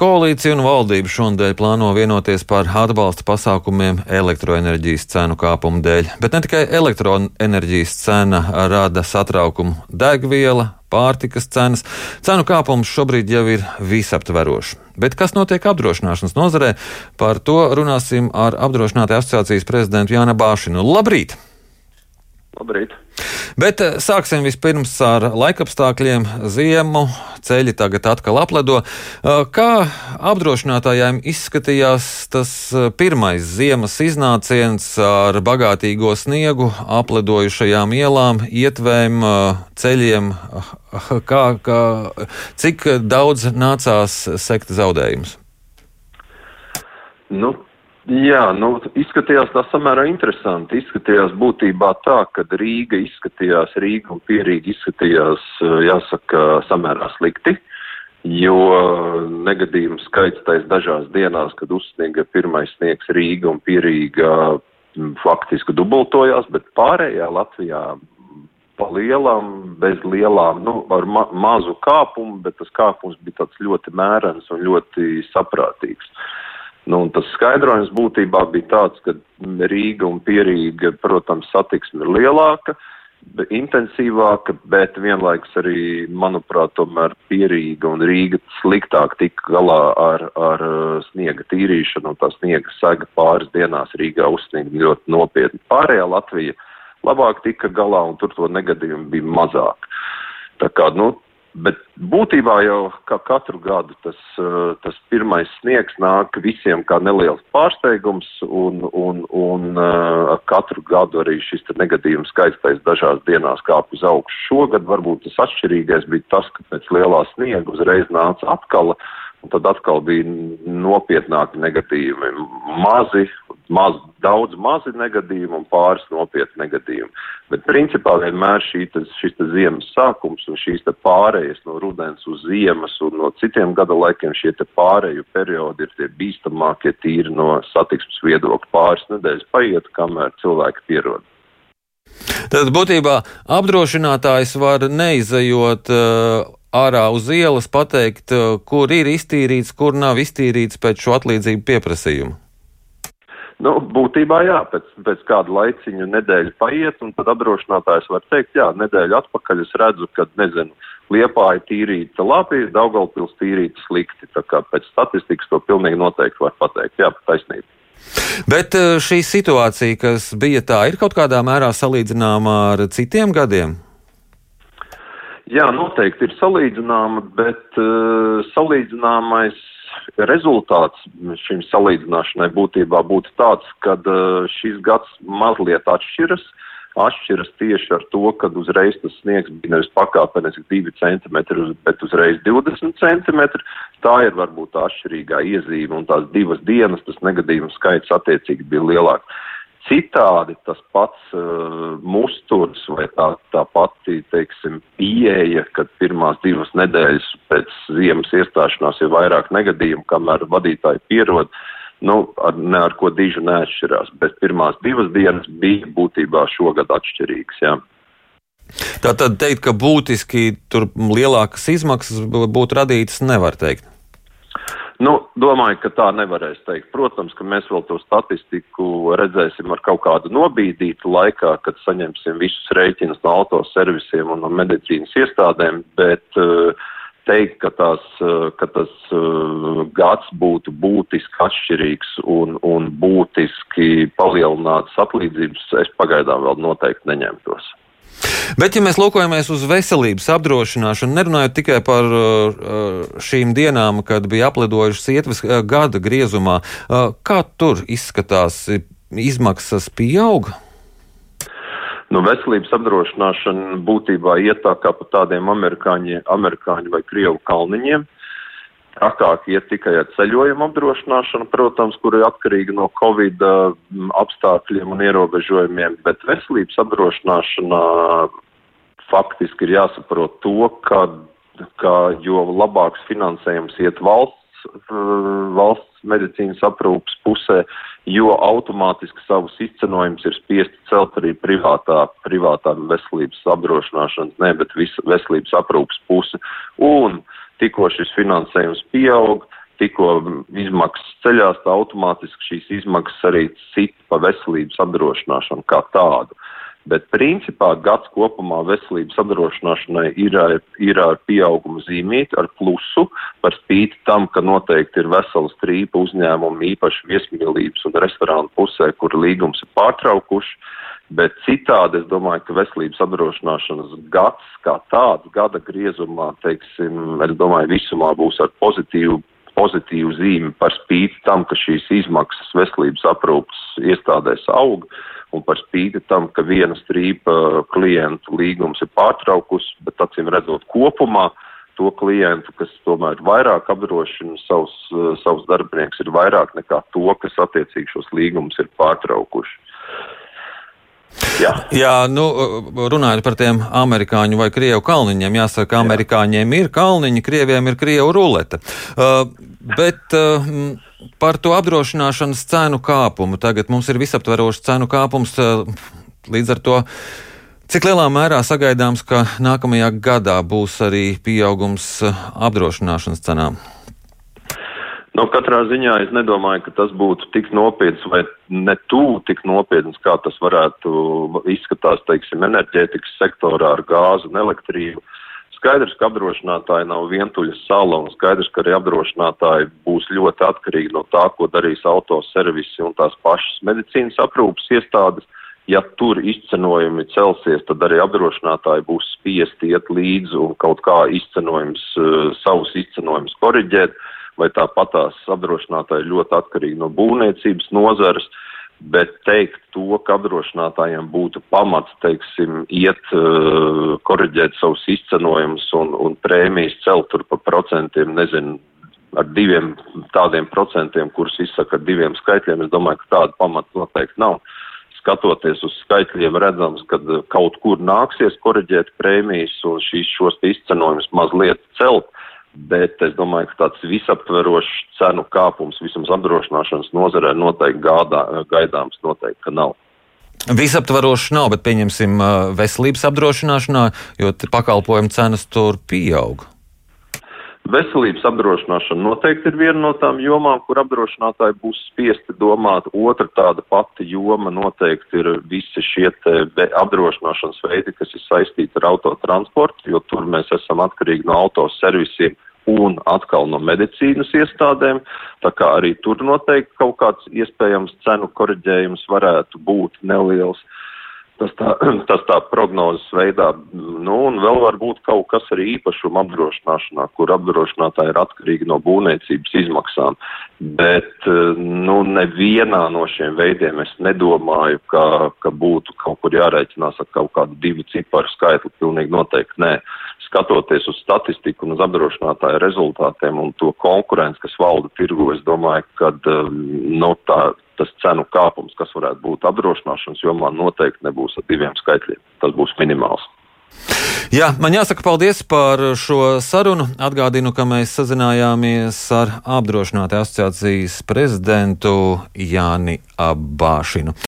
koalīcija un valdība šonadēļ plāno vienoties par atbalsta pasākumiem elektroenerģijas cenu kāpumu dēļ. Bet ne tikai elektroenerģijas cena rada satraukumu - degviela, pārtikas cenas. Cenu kāpums šobrīd jau ir visaptverošs. Bet kas notiek apdrošināšanas nozarē? Par to runāsim ar apdrošinātāju asociācijas prezidentu Jānu Bāšinu. Labrīt! Labrīt! Bet eh, sāksim vispirms ar laikapstākļiem. Ziemu ceļi tagad atkal apledo. Eh, kā apdrošinātājiem izskatījās tas eh, pirmais ziemas iznāciens ar bagātīgo sniegu, apledojušajām ielām, ietvēm, ceļiem? Kā, kā, cik daudz nācās sekt zaudējumus? Nu, Jā, nu, izskatījās tā samērā interesanti. Izskatījās būtībā tā, ka Rīga izskatījās, Rīga un Pierīga izskatījās, jāsaka, samērā slikti, jo negadījumu skaits tais dažās dienās, kad uzsniega pirmais sniegs Rīga un Pierīga faktiski dubultojās, bet pārējā Latvijā pa lielām, bez lielām, nu, ar ma mazu kāpumu, bet tas kāpums bija tāds ļoti mērens un ļoti saprātīgs. Uh, Nu, tas skaidrojums būtībā bija tāds, ka Rīga un Pierīga, protams, satiksme ir lielāka, intensīvāka, bet vienlaikus arī, manuprāt, tomēr Pierīga un Rīga sliktāk tika galā ar, ar uh, sniega tīrīšanu, un tā sniega sega pāris dienās Rīgā uzsniegt ļoti nopietni. Pārējā Latvija labāk tika galā, un tur to negadījumu bija mazāk. Tā kā, nu, Bet būtībā jau kā katru gadu tas, eh, tas pirmais sniegs nāk visiem kā neliels pārsteigums, un, un, un eh, katru gadu arī šis negadījums skaistais dažās dienās kāp uz augšu. Šogad varbūt tas atšķirīgais bija tas, ka pēc lielā sniega uzreiz nāca atkal, un tad atkal bija nopietnāki negadījumi. Mazi, maz, daudz mazi negadījumi un pāris nopietni negadījumi. Bet principā vienmēr tas, šis tas ziemas sākums un šīs te pārējas no rudens uz ziemas un no citiem gada laikiem šie te pārēju periodi ir tie bīstamākie tīri no satiksmes viedokļa. Pāris nedēļas paiet, kamēr cilvēki pierod. Tad būtībā apdrošinātājs var neizejot uh, ārā uz ielas pateikt, uh, kur ir iztīrīts, kur nav iztīrīts pēc šo atlīdzību pieprasījumu. Nu, būtībā jā, pēc, pēc kāda laiciņa nedēļa paiet, un tad apdrošinātājs var teikt, jā, nedēļu atpakaļ es redzu, ka, nezinu, Liepāja tīrīta labi, Daugalpils tīrīta slikti. Tā kā pēc statistikas to pilnīgi noteikti var pateikt. Jā, taisnība. Bet eh, šī situācija, kas bija tā, ir kaut kādā mērā salīdzināma ar citiem gadiem? Jā, noteikti ir salīdzināma, bet uh, salīdzināmais rezultāts šim salīdzināšanai būtībā būtu tāds, ka uh, šis gads mazliet atšķiras. Atšķiras tieši ar to, ka uzreiz tas sniegs bija nevis pakāpeniski 2 cm, bet uzreiz 20 cm. Tā ir varbūt tā atšķirīgā iezīme, un tās divas dienas tas negadījumu skaits attiecīgi bija lielāks. Citādi tas pats uh, musturs vai tā, tā pati, teiksim, pieeja, kad pirmās divas nedēļas pēc ziemas iestāšanās ir vairāk negadījumu, kamēr vadītāji pierod, nu, ar, ne ar ko dižu neatšķirās, bet pirmās divas dienas bija būtībā šogad atšķirīgas, jā. Tā tad teikt, ka būtiski tur lielākas izmaksas būtu radītas, nevar teikt. Nu, domāju, ka tā nevarēs teikt. Protams, ka mēs vēl to statistiku redzēsim ar kaut kādu nobīdītu laikā, kad saņemsim visus rēķinus no autoservisiem un no medicīnas iestādēm, bet uh, teikt, ka, tās, uh, ka tas uh, gads būtu būtiski atšķirīgs un, un būtiski palielināts atlīdzības, es pagaidām vēl noteikti neņemtos. Bet, ja mēs lūkojamies uz veselības apdrošināšanu, nerunājot tikai par uh, uh, šīm dienām, kad bija aplidojušas ietves uh, gada griezumā, kā tur izskatās, izmaksas pieauga? Nu, veselības apdrošināšana būtībā iet tā kā pa tādiem amerikāņu, amerikāņu vai krievu kalniņiem. Uh, Trakāk iet tikai ar ceļojumu apdrošināšanu, protams, kur ir atkarīga no Covid apstākļiem un ierobežojumiem, bet veselības apdrošināšanā faktiski ir jāsaprot to, ka, ka jo labāks finansējums iet valsts, valsts medicīnas aprūpas pusē, jo automātiski savus izcenojumus ir spiesti celt arī privātā, privātā veselības apdrošināšanas, ne, bet visa veselības aprūpas puse. Un tikko šis finansējums pieaug, tikko izmaksas ceļās, tā automātiski šīs izmaksas arī cita pa veselības apdrošināšanu kā tādu. Bet principā gads kopumā veselības apdrošināšanai ir, ir ar pieaugumu zīmīti, ar plusu, par spīti tam, ka noteikti ir vesela strīpa uzņēmumi, īpaši viesmīlības un restorānu pusē, kur līgums ir pārtraukuši. Bet citādi es domāju, ka veselības apdrošināšanas gads kā tāds gada griezumā, teiksim, es domāju, visumā būs ar pozitīvu pozitīvu zīmi par spīti tam, ka šīs izmaksas veselības aprūpas iestādēs aug un par spīti tam, ka viena strīpa klientu līgums ir pārtraukus, bet acīm redzot kopumā to klientu, kas tomēr ir vairāk apdrošina savus, savus darbinieks, ir vairāk nekā to, kas attiecīgi šos līgumus ir pārtraukuši. Jā. Jā, nu, runājot par tiem amerikāņu vai krievu kalniņiem, jāsaka, ka amerikāņiem ir kalniņi, krieviem ir krievu rulete. Uh, bet uh, par to apdrošināšanas cenu kāpumu tagad mums ir visaptverošs cenu kāpums. Uh, līdz ar to, cik lielā mērā sagaidāms, ka nākamajā gadā būs arī pieaugums uh, apdrošināšanas cenām? Nu, katrā ziņā es nedomāju, ka tas būtu tik nopietns vai ne tuvu tik nopietns, kā tas varētu izskatās, teiksim, enerģētikas sektorā ar gāzu un elektrību. Skaidrs, ka apdrošinātāji nav vientuļa sala un skaidrs, ka arī apdrošinātāji būs ļoti atkarīgi no tā, ko darīs autoservisi un tās pašas medicīnas aprūpas iestādes. Ja tur izcenojumi celsies, tad arī apdrošinātāji būs spiesti iet līdzi un kaut kā izcenojums, uh, savus izcenojumus koriģēt. Uh, vai tāpatās apdrošinātāji ļoti atkarīgi no būvniecības nozares, bet teikt to, ka apdrošinātājiem būtu pamats, teiksim, iet, uh, koriģēt savus izcenojumus un, un prēmijas celt tur pa procentiem, nezinu, ar diviem tādiem procentiem, kurus izsaka ar diviem skaitļiem, es domāju, ka tāda pamata noteikti nav. Skatoties uz skaitļiem, redzams, ka kaut kur nāksies koriģēt prēmijas un šīs, šos izcenojumus mazliet celt. Uh, bet es domāju, ka tāds visaptverošs cenu kāpums vismaz apdrošināšanas nozarē noteikti gādā, gaidāms, noteikti, ka nav. Visaptvaroši nav, bet pieņemsim veselības apdrošināšanā, jo pakalpojumu cenas tur pieaug. Veselības apdrošināšana noteikti ir viena no tām jomām, kur apdrošinātāji būs spiesti domāt. Otra tāda pati joma noteikti ir visi šie apdrošināšanas veidi, kas ir saistīti ar autotransportu, jo tur mēs esam atkarīgi no autoservisiem un atkal no medicīnas iestādēm. Tā kā arī tur noteikti kaut kāds iespējams cenu koriģējums varētu būt neliels. Uh, Tas tā, tas tā prognozes veidā, nu, un vēl var būt kaut kas arī īpašuma apdrošināšanā, kur apdrošinātāji ir atkarīgi no būvniecības izmaksām. Bet, nu, nevienā no šiem veidiem es nedomāju, ka, ka būtu kaut kur jārēķinās ar kaut kādu divu ciparu skaitli, pilnīgi noteikti nē. Skatoties uz statistiku un uz apdrošinātāju rezultātiem un to konkurenci, kas valda tirgu, es domāju, ka, nu, tā, tas cenu kāpums, kas varētu būt apdrošināšanas jomā, noteikti nebūs ar diviem skaitļiem. Tas būs minimāls. Jā, man jāsaka paldies par šo sarunu. Atgādinu, ka mēs sazinājāmies ar apdrošinātāju asociācijas prezidentu Jāni Abāšinu.